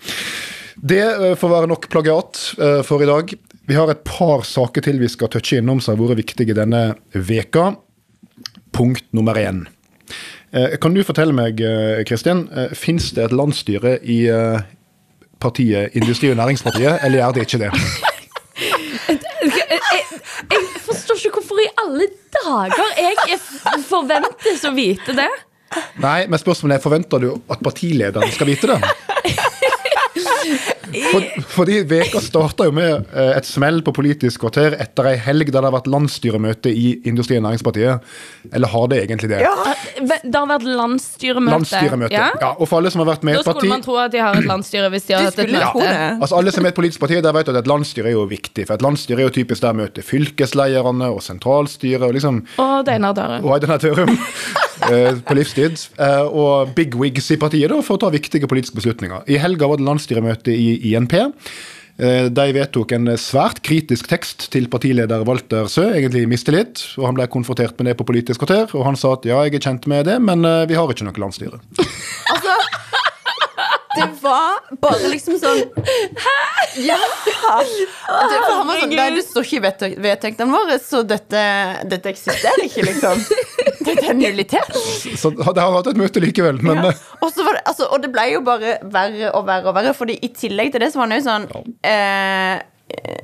Speaker 2: Det får være nok plagiat for i dag. Vi har et par saker til vi skal touche innom som har vært viktige denne veka. Punkt nummer én. Eh, Kan du fortelle meg, eh, Kristin, eh, fins det et landsstyre i partiet Industri- og Næringspartiet, eller er det ikke det?
Speaker 4: Jeg forstår ikke hvorfor i alle dager jeg forventes å vite det.
Speaker 2: Nei, men spørsmålet er, forventer du at partilederen skal vite det? For, fordi Veka starta jo med eh, et smell på Politisk kvarter etter ei helg der det har vært landsstyremøte i Industri- og Næringspartiet. Eller har det egentlig det?
Speaker 4: Det har vært landsstyremøte.
Speaker 2: Landsstyremøte. Ja.
Speaker 4: Ja?
Speaker 2: og for alle som har vært med i
Speaker 4: Da
Speaker 2: et parti
Speaker 4: skulle man tro at de har et landsstyre hvis de har hatt et møte.
Speaker 3: Ja.
Speaker 2: Altså Alle som er et politisk parti, der vet at et landsstyre er jo viktig. For et landsstyre er jo typisk der møter fylkeslederne og sentralstyret og liksom
Speaker 4: Og Einar Dørum.
Speaker 2: og Tørum eh, på livstid. Og Og bigwigs i partiet da, for å ta viktige politiske beslutninger. I helga var det landsstyremøte i INP. Eh, De vedtok en svært kritisk tekst til partileder Walter Sø, egentlig mistillit. og Han ble konfrontert med det på Politisk kvarter, og han sa at ja, jeg er kjent med det, men eh, vi har ikke noe landsstyre. *laughs*
Speaker 3: Det var bare liksom sånn Ja! Det, for han var sånn, Nei, det står ikke i vedtek- vedtektene våre, så dette, dette eksisterer ikke, liksom. *laughs* Dette er nullitet.
Speaker 2: Så det har hatt et møte likevel, men
Speaker 3: Ja.
Speaker 2: eh,
Speaker 3: Og, så var det, altså, og det ble jo bare verre og verre og verre, Fordi i tillegg til det så var han jo sånn eh,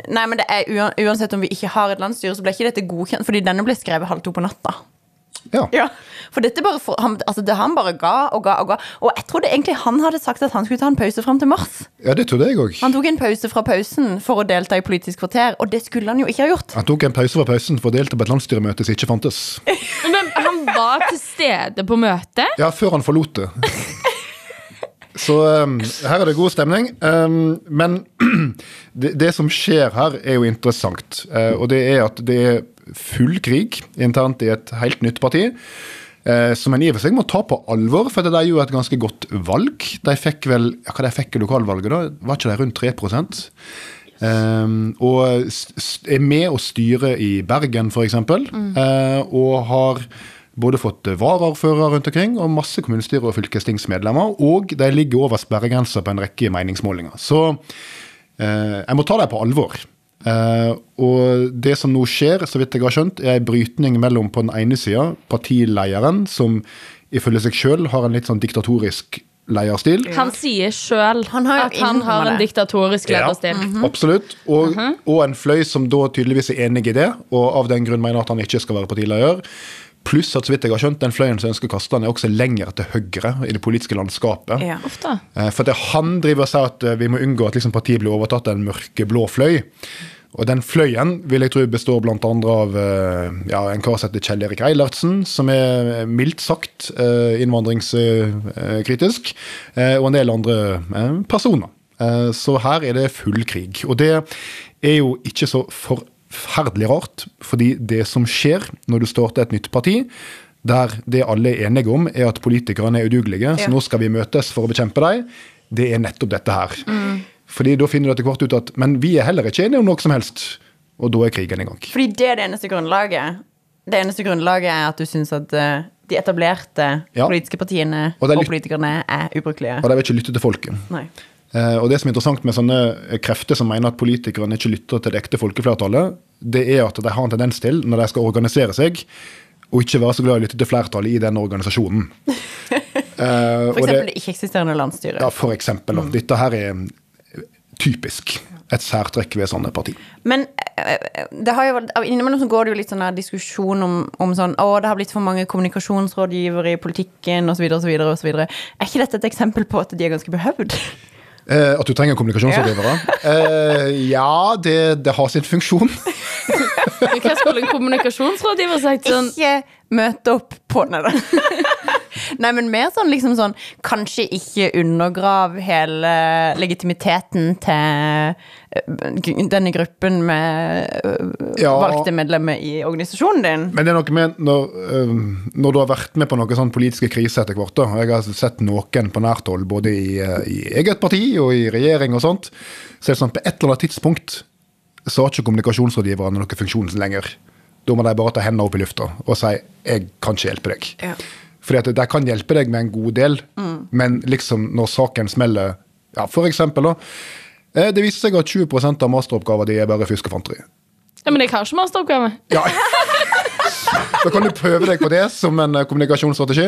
Speaker 3: Nei, men det er uansett om vi ikke har et landsstyre, så ble ikke dette godkjent, fordi denne ble skrevet halv to på natta.
Speaker 2: ja.
Speaker 3: Ja, For dette bare for, han, altså det han bare ga og ga og ga. Og jeg trodde egentlig han hadde sagt at han skulle ta en pause fram til mars.
Speaker 2: ja, det trodde jeg òg.
Speaker 3: Han tok en pause fra pausen for å delta i Politisk kvarter, og det skulle han jo ikke ha gjort.
Speaker 2: Han tok en pause fra pausen for å delta på et landsstyremøte som ikke fantes. *laughs*
Speaker 4: Men han var til stede på møtet.
Speaker 2: Ja, før han forlot det. Så um, her er det god stemning. Um, men *clears throat* det, det som skjer her, er jo interessant. Uh, og det er at det er full krig internt i et helt nytt parti. Uh, som en i og for seg må ta på alvor, for de gjorde et ganske godt valg. De fikk vel ja, Hva de fikk i lokalvalget, da? Var ikke de rundt 3 Um, og er med å styre i Bergen, f.eks. Mm. Uh, og har både fått varaordførere rundt omkring og masse kommunestyre- og fylkestingsmedlemmer. Og de ligger over sperregrensa på en rekke meningsmålinger. Så uh, jeg må ta dem på alvor. Eh, og det som nå skjer, så vidt jeg har skjønt, er en brytning mellom på den ene sida partilederen, som ifølge seg sjøl har en litt sånn diktatorisk leierstil.
Speaker 4: Han sier sjøl
Speaker 3: Han har jo
Speaker 4: at han har en
Speaker 3: det.
Speaker 4: diktatorisk lederstil.
Speaker 2: Absolutt. Og, og en fløy som da tydeligvis er enig i det, og av den grunn mener at han ikke skal være partileder. Pluss at så vidt jeg har skjønt, den fløyen som ønsker å kaste han, er også lenger til høyre i det politiske landskapet.
Speaker 3: Ja.
Speaker 4: Ofte.
Speaker 2: Eh, For det han driver og sier at eh, vi må unngå at liksom partiet blir overtatt av en mørkeblå fløy. Og den fløyen vil jeg tro består andre av eh, ja, en kar som heter Kjell Erik Eilertsen, som er mildt sagt innvandringskritisk, og en del andre personer. Så her er det full krig. Og det er jo ikke så forferdelig rart, fordi det som skjer når du starter et nytt parti, der det alle er enige om, er at politikerne er udugelige, så nå skal vi møtes for å bekjempe dem, det er nettopp dette her. Fordi da finner du etter hvert ut at men vi er heller ikke enige om noe som helst, og da er krigen i gang.
Speaker 3: Fordi det er det eneste grunnlaget. Det eneste grunnlaget er at du syns at eh, de etablerte
Speaker 2: Ja.
Speaker 3: politiske partiene
Speaker 2: Og
Speaker 3: og,
Speaker 2: er
Speaker 3: politikerne er ubrukelige.
Speaker 2: Og de vil ikke lytte til folket.
Speaker 3: Nei.
Speaker 2: Eh, og det som er interessant med sånne krefter som mener at politikerne ikke lytter til det ekte folkeflertallet, det er at de har en tendens til, når de skal organisere seg, å ikke være så glad i å lytte til flertallet i den organisasjonen. *laughs* Eh,
Speaker 3: For eksempel
Speaker 2: det-
Speaker 3: det ikke-eksisterende landsstyret.
Speaker 2: Ja, for eksempel. Mm. Dette her er eh, typisk et særtrekk ved sånne parti.
Speaker 3: Men eh, det har jo, innimellom så går det jo litt sånn diskusjon om, om sånn Å, det har blitt for mange kommunikasjonsrådgivere i politikken, osv., osv., osv. Er ikke dette et eksempel på at de er ganske behøvd?
Speaker 2: Eh, at du trenger kommunikasjonsrådgivere? *laughs* Eh, ja, det, det har sin funksjon. *laughs*
Speaker 4: Hva skulle en kommunikasjonsrådgiver sagt? Sånn,
Speaker 3: Ikke møte opp på Nei da. *laughs* Nei, men mer sånn liksom sånn Kanskje ikke undergrav hele legitimiteten til eh, denne gruppen med eh,
Speaker 2: Ja.
Speaker 3: valgte medlemmer i organisasjonen din.
Speaker 2: Men det er noe med når, eh, når du har vært med på noen sånn politiske kriser etter hvert. da, og Jeg har sett noen på nært hold, både i, i eget parti og i regjering og sånt. Så er det sånn på et eller annet tidspunkt så har ikke kommunikasjonsrådgiverne noen funksjon lenger. Da må de bare ta hendene opp i lufta og si 'jeg kan ikke hjelpe deg'.
Speaker 3: Ja.
Speaker 2: Fordi at de kan hjelpe deg med en god del, men liksom når saken smeller ja, For eksempel, da. eh, Det viser seg at 20% av masteroppgaven din er bare fuskefanteri.
Speaker 4: ja, men jeg har ikke masteroppgave.
Speaker 2: Ja. *laughs* Da kan du prøve deg på det som en eh, kommunikasjonsstrategi,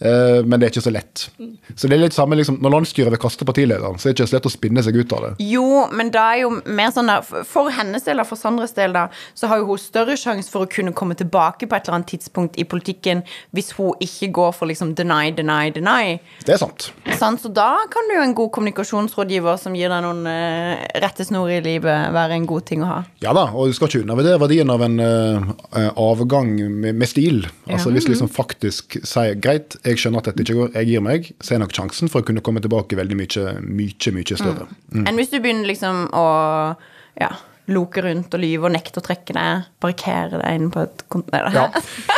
Speaker 2: eh, men det er ikke så lett. Så det er litt samme liksom, Når landsstyret vil kaste partilederen, så er det ikke så lett å spinne seg ut av det.
Speaker 3: Jo, men da er jo mer sånn der For hennes del, for Sandres del, da, så har jo hun større sjanse for å kunne komme tilbake på et eller annet tidspunkt i politikken hvis hun ikke går for liksom deny, deny, deny.
Speaker 2: Det er sant.
Speaker 3: Sånn, Så da kan du jo en god kommunikasjonsrådgiver som gir deg noen uh, rettesnor i livet, være en god ting å ha.
Speaker 2: Ja da, og du skal ikke undervurdere verdien av en uh, eh, avgang med, med stil. Altså Hvis liksom faktisk sier greit, jeg skjønner at dette ikke går, jeg gir meg, så er nok sjansen for å kunne komme tilbake veldig mye, mye, mye større. Mm.
Speaker 3: Enn hvis du begynner liksom å ja, loke rundt og lyve og nekte å trekke deg, parkere deg inn på et kont...
Speaker 2: Ja,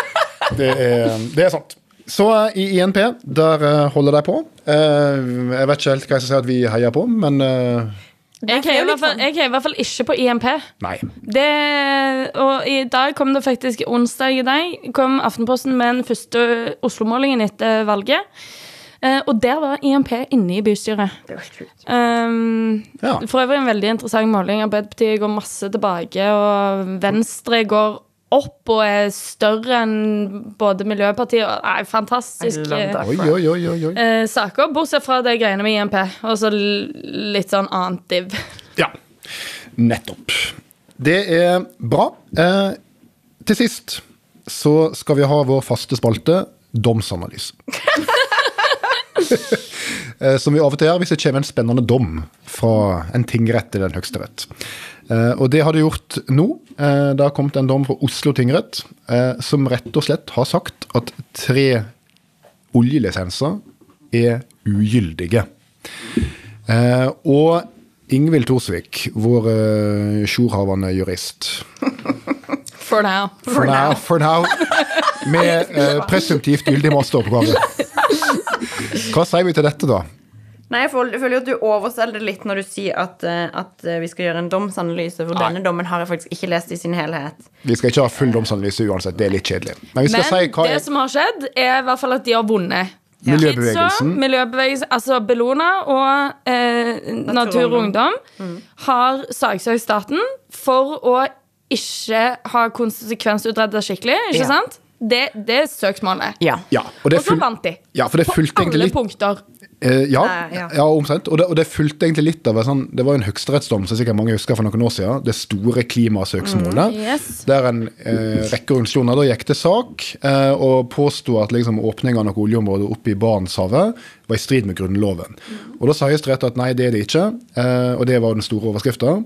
Speaker 2: *laughs* det er, det er sant. Så eh, i INP, der eh, holder de på. Eh, jeg vet ikke helt hva jeg skal si at vi heier på, men
Speaker 4: Jeg heier i hvert fall- jeg heier i hvert fall ikke på IMP.
Speaker 2: nei.
Speaker 4: Det, og i dag kom det faktisk onsdag i dag kom Aftenposten med den første Oslo-målingen etter valget. Eh, og der var IMP inne i bystyret.
Speaker 3: Det var sjukt.
Speaker 4: Um,
Speaker 2: Ja.
Speaker 4: For øvrig en veldig interessant måling. Arbeiderpartiet går masse tilbake, og Venstre går opp og er større enn både Miljøpartiet og Nei, fantastisk.
Speaker 3: I love
Speaker 4: eh, eh, saker, bortsett fra det greiene med IMP, og så litt sånn annet div.
Speaker 2: Ja, nettopp. Det er bra. Eh, til sist så skal vi ha vår faste spalte, domsanalyse. *laughs* Eh, Som vi av og til gjør hvis det kommer en spennende dom fra en tingrett eller en høyesterett. Eh, Og det har det gjort nå. Eh, Det har kommet en dom fra Oslo tingrett eh, som rett og slett har sagt at tre oljelisenser er ugyldige. Og Ingvild Thorsvik, vår sjorhavende jurist *laughs*
Speaker 4: For now.
Speaker 2: For, now. For now. Med eh, presumptivt gyldig masteroppgave. *laughs* Hva sier vi til dette, da?
Speaker 3: Nei, jeg føler jeg føler jo at du overselger det litt når du sier at, eh, at eh, vi skal gjøre en domsanalyse, for
Speaker 2: Nei.
Speaker 3: denne dommen har jeg faktisk ikke lest i sin helhet.
Speaker 2: Vi skal ikke ha full domsanalyse uansett, det er litt kjedelig. Men vi skal
Speaker 4: Men
Speaker 2: si hva
Speaker 4: det som har skjedd, er i hvert fall at de har vunnet.
Speaker 2: Miljøbevegelsen.
Speaker 4: Kidsa, miljøbevegelsen, altså Bellona og eh, Natur og Ungdom har saksøkt staten for å ikke ha konsekvensutredet skikkelig, ikke
Speaker 3: Ja.
Speaker 4: sant? Det, det er søksmålet.
Speaker 3: Ja.
Speaker 2: Ja, og det
Speaker 4: Og så vant de.
Speaker 2: Ja, for det fulgte På
Speaker 4: alle
Speaker 2: litt
Speaker 4: punkter.
Speaker 2: Eh, ja,
Speaker 3: Nei, ja.
Speaker 2: ja. omtrent. Og det, og det fulgte egentlig litt av sånn Det var en høyesterettsdom som sikkert mange husker for noen år siden. Det store klimasøksmålet.
Speaker 4: Mm, yes.
Speaker 2: Der en eh, rekke organisasjoner da gikk til sak eh, og påsto at liksom, åpning av noe oljeområde oppe i Barentshavet var i strid med Grunnloven. Og Da sa Høyesterett at nei, det er det ikke. Eh, og det var den store overskrifta.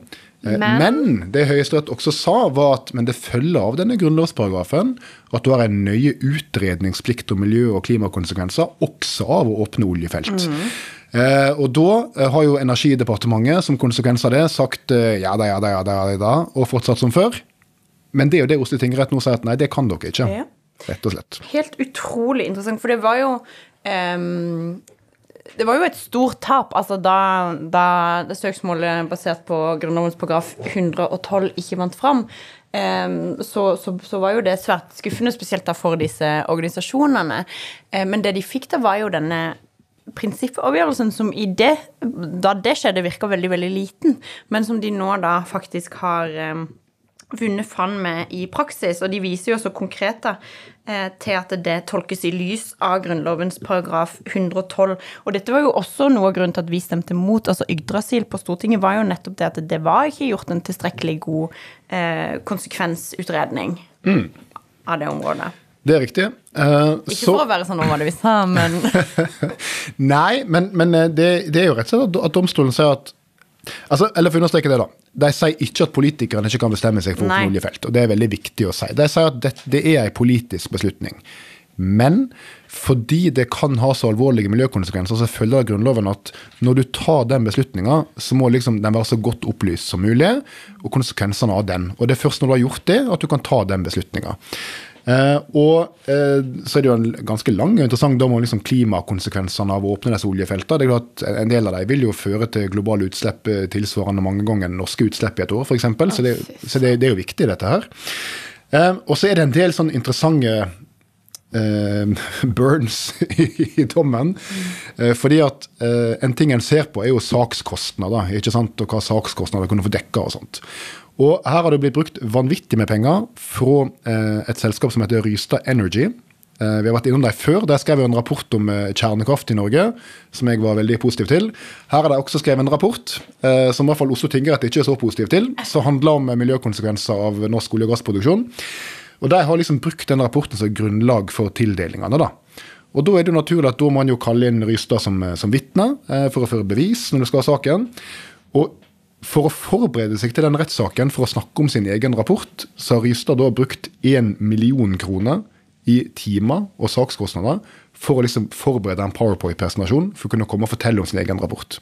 Speaker 2: Eh,
Speaker 4: Men-
Speaker 2: men det Høyesterett også sa, var at men det følger av denne grunnlovsparagrafen at du har en nøye utredningsplikt om miljø- og klimakonsekvenser, også av å åpne oljefelt. Eh, og da eh, har jo Energidepartementet som konsekvens av det sagt eh, ja da, ja da, ja da, ja da, og fortsatt som før. Men det er jo det Oslo tingrett nå sier at nei, det kan dere ikke.
Speaker 3: Ja.
Speaker 2: Rett og slett.
Speaker 3: Helt utrolig interessant, for det var jo ehm, Det var jo et stort tap altså da, da søksmålet basert på Grunnlovens paragraf 112 ikke vant fram. ehm, så, så, så var jo det svært skuffende, spesielt da for disse organisasjonene. Eh, men det de fikk da, var jo denne prinsippavgjørelsen som i det, da det skjedde, virka veldig, veldig liten, men som de nå da faktisk har ehm, vunnet fram med i praksis, og de viser jo også konkret da, eh, til at det tolkes i lys av Grunnlovens paragraf 112. Og dette var jo også noe av grunnen til at vi stemte mot. altså Yggdrasil på Stortinget var jo nettopp det at det var ikke gjort en tilstrekkelig god eh, konsekvensutredning av det området.
Speaker 2: Det er riktig. Uh,
Speaker 3: Ikke
Speaker 2: så-
Speaker 3: for å være sånn det vi sa, men *laughs*
Speaker 2: Nei, men, men det, det er jo rett og slett at domstolen sier at altså, Eller for å understreke det, da. De sier ikke at politikerne ikke kan bestemme seg for åpne oljefelt. Og det er veldig viktig å si. De sier at det, det er en politisk beslutning. Men fordi det kan ha så alvorlige miljøkonsekvenser, så følger det Grunnloven at når du tar den beslutninga, så må liksom den være så godt opplyst som mulig, og konsekvensene av den. Og det er først når du har gjort det, at du kan ta den beslutninga. Eh, og eh, så er det jo en ganske lang og interessant dom om liksom klimakonsekvensene av å åpne disse oljefeltene. Det er klart En del av dem vil jo føre til globale utslipp eh, tilsvarende mange ganger norske utslipp i et år, f.eks. Så, det, så det, det er jo viktig, dette her. Eh, og så er det en del sånn interessante eh, *laughs* burns i, dommen. Eh, fordi at en ting en ser på, er jo sakskostnader, ikke sant? og hva sakskostnader kunne få dekka og sånt. Og her har det blitt brukt vanvittig med penger fra eh, et selskap som heter Rystad Energy. Eh, vi har vært innom dem før. Der skrev jeg en rapport om eh, kjernekraft i Norge, som jeg var veldig positiv til. Her har de også skrevet en rapport, som i hvert fall Oslo tingrett ikke er så positiv til, som handler om miljøkonsekvenser av norsk olje- og gassproduksjon. Og de har liksom brukt den rapporten som grunnlag for tildelingene, da. Og da er det jo naturlig at da må man jo kalle inn Rystad som, som vitne for å føre bevis når du skal ha saken. Og for å forberede seg til den rettssaken, for å snakke om sin egen rapport, så har Rystad da brukt én million kroner i timer og sakskostnader for å liksom forberede en powerpoint-presentasjon for å kunne komme og fortelle om sin egen rapport.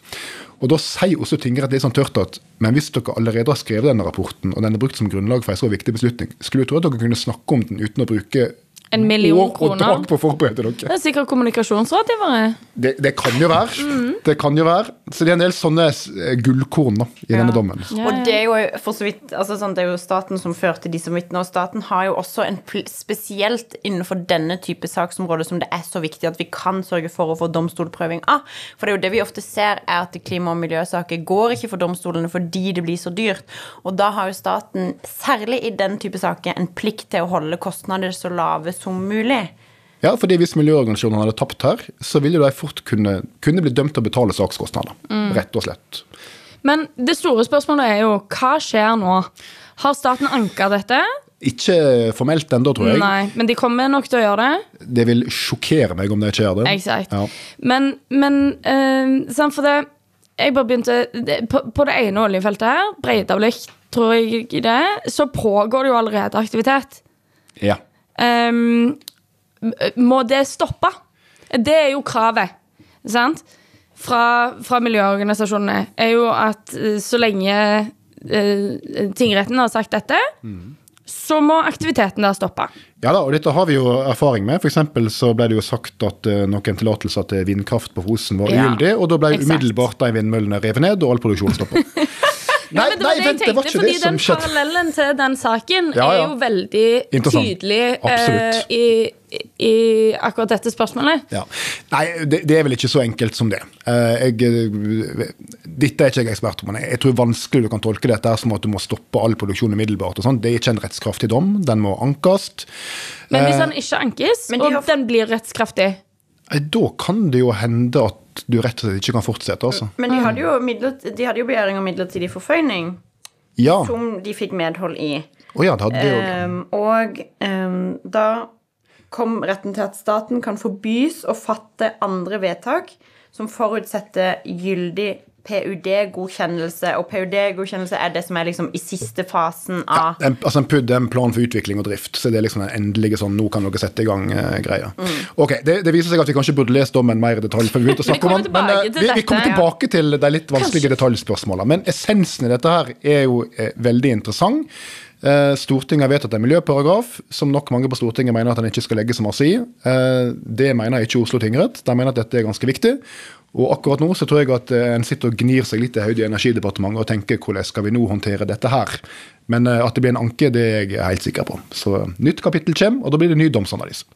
Speaker 2: Og Da sier også tingrett litt sånn tørt at men hvis dere allerede har skrevet denne rapporten, og den er brukt som grunnlag for en så viktig beslutning, skulle du tro at dere kunne snakke om den uten å bruke
Speaker 4: En million
Speaker 2: år og dag på å forberede dere.
Speaker 4: Det er sikkert kommunikasjonsrådgivere.
Speaker 2: Det, det kan jo være.
Speaker 4: Mm.
Speaker 2: Det kan jo være. Så det er en del sånne eh, gullkorn da, i denne dommen.
Speaker 4: Ja,
Speaker 3: Og
Speaker 4: ja.
Speaker 3: det er jo for så vidt altså sånn, Det er jo staten som førte de som vitner, og staten har jo også en pl spesielt innenfor denne type saksområde som det er så viktig at vi kan sørge for å få domstolprøving av. For det er jo det vi ofte ser, er at klima- og miljøsaker går ikke for domstolene fordi det blir så dyrt. Og da har jo staten, særlig i den type saker, en plikt til å holde kostnader så lave som mulig.
Speaker 2: Ja, fordi Hvis miljøorganisasjonene hadde tapt her, så ville de fort kunne, kunne bli dømt til å betale sakskostnader.
Speaker 4: Mm.
Speaker 2: Rett og slett.
Speaker 4: Men det store spørsmålet er jo hva skjer nå? Har staten anka dette?
Speaker 2: Ikke formelt ennå, tror jeg.
Speaker 4: Nei, men de kommer nok til å gjøre det.
Speaker 2: Det vil sjokkere meg om de ikke gjør det.
Speaker 4: Exakt.
Speaker 2: Ja.
Speaker 4: Men, men sant, for det Jeg bare begynte det, på, på det ene oljefeltet her, Breidablikk, tror jeg det, så pågår det jo allerede aktivitet.
Speaker 2: Ja.
Speaker 4: Ehm, må det stoppe? Det er jo kravet, sant? Fra, fra miljøorganisasjonene. Er jo at eh, så lenge uh, tingretten har sagt dette, så må aktiviteten der stoppe.
Speaker 2: Ja da, og dette har vi jo erfaring med. Eksempel så ble det jo sagt at uh, noen tillatelser til vindkraft på Fosen var
Speaker 4: Ja,
Speaker 2: og da ble
Speaker 4: exakt.
Speaker 2: umiddelbart de vindmøllene revet ned, og all produksjon stoppa. *laughs* nei,
Speaker 4: Men det var det jeg tenkte,
Speaker 2: ikke
Speaker 4: fordi
Speaker 2: det som
Speaker 4: den
Speaker 2: skjedde.
Speaker 4: parallellen til den saken
Speaker 2: Ja, ja.
Speaker 4: er jo veldig tydelig
Speaker 2: uh,
Speaker 4: i, i akkurat dette spørsmålet.
Speaker 2: Ja. Nei, det, det er vel ikke så enkelt som det. Uh, jeg, eh, dette er ikke jeg ekspert på, men jeg, jeg tror vanskelig du kan tolke dette som at du må stoppe all produksjon umiddelbart. og sånn. Det er ikke en rettskraftig dom, den må ankes.
Speaker 4: Men hvis den ikke ankes, og
Speaker 3: har-
Speaker 4: den blir rettskraftig
Speaker 2: Da kan det jo hende at du rett og slett ikke kan fortsette, altså.
Speaker 3: Men de hadde jo, de hadde jo begjæring om midlertidig forføyning,
Speaker 2: Ja.
Speaker 3: Som de fikk medhold i.
Speaker 2: ja, det hadde de også.
Speaker 3: Um, og um, da kom retten til at staten kan forbys å fatte andre vedtak som forutsetter gyldig PUD-godkjennelse. Og PUD-godkjennelse er det som er liksom i siste fasen av
Speaker 2: En, altså en PUD er en plan for utvikling og drift, så det er liksom den endelige sånn nå kan dere sette i gang-greia. Ok, det, det viser seg at vi kanskje burde lest dommen mer i detalj før vi begynte å *laughs* snakke om den, men
Speaker 4: tilbake
Speaker 2: eh, vi, vi
Speaker 4: kommer
Speaker 2: kommer
Speaker 4: ja.
Speaker 2: tilbake til de litt vanskelige detaljspørsmålene. Men essensen i dette her er jo eh, veldig interessant. Eh, Stortinget har vedtatt en miljøparagraf som nok mange på Stortinget mener at den ikke skal legge så masse i. Eh, det mener ikke Oslo tingrett. De mener at dette er ganske viktig. Og akkurat nå så tror jeg at eh, en sitter og gnir seg litt i hodet i Energidepartementet og tenker hvordan skal vi nå håndtere dette her. Men eh, at det blir en anke, det er jeg helt sikker på. Så nytt kapittel kommer, og da blir det ny domsanalyse.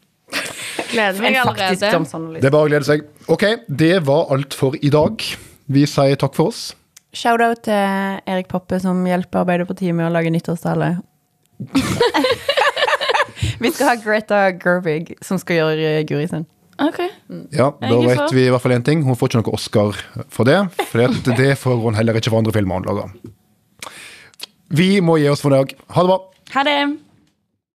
Speaker 4: Gleder meg allerede.
Speaker 3: domsanalyse.
Speaker 2: Det er bare å glede seg. Ok, det var alt for i dag. Vi sier takk for oss.
Speaker 3: Shout-out til Erik Poppe, som hjelper Arbeiderpartiet med å lage nyttårstale. *laughs* Vi skal ha Greta Gervig, som skal gjøre Guri sin.
Speaker 4: Ok.
Speaker 2: Ja, Da vet vi i hvert fall én ting. Hun får ikke noe Oscar for det. For det får hun heller ikke for andre filmer hun lager. Vi må gi oss for i dag. Ha det bra.
Speaker 4: Ha det.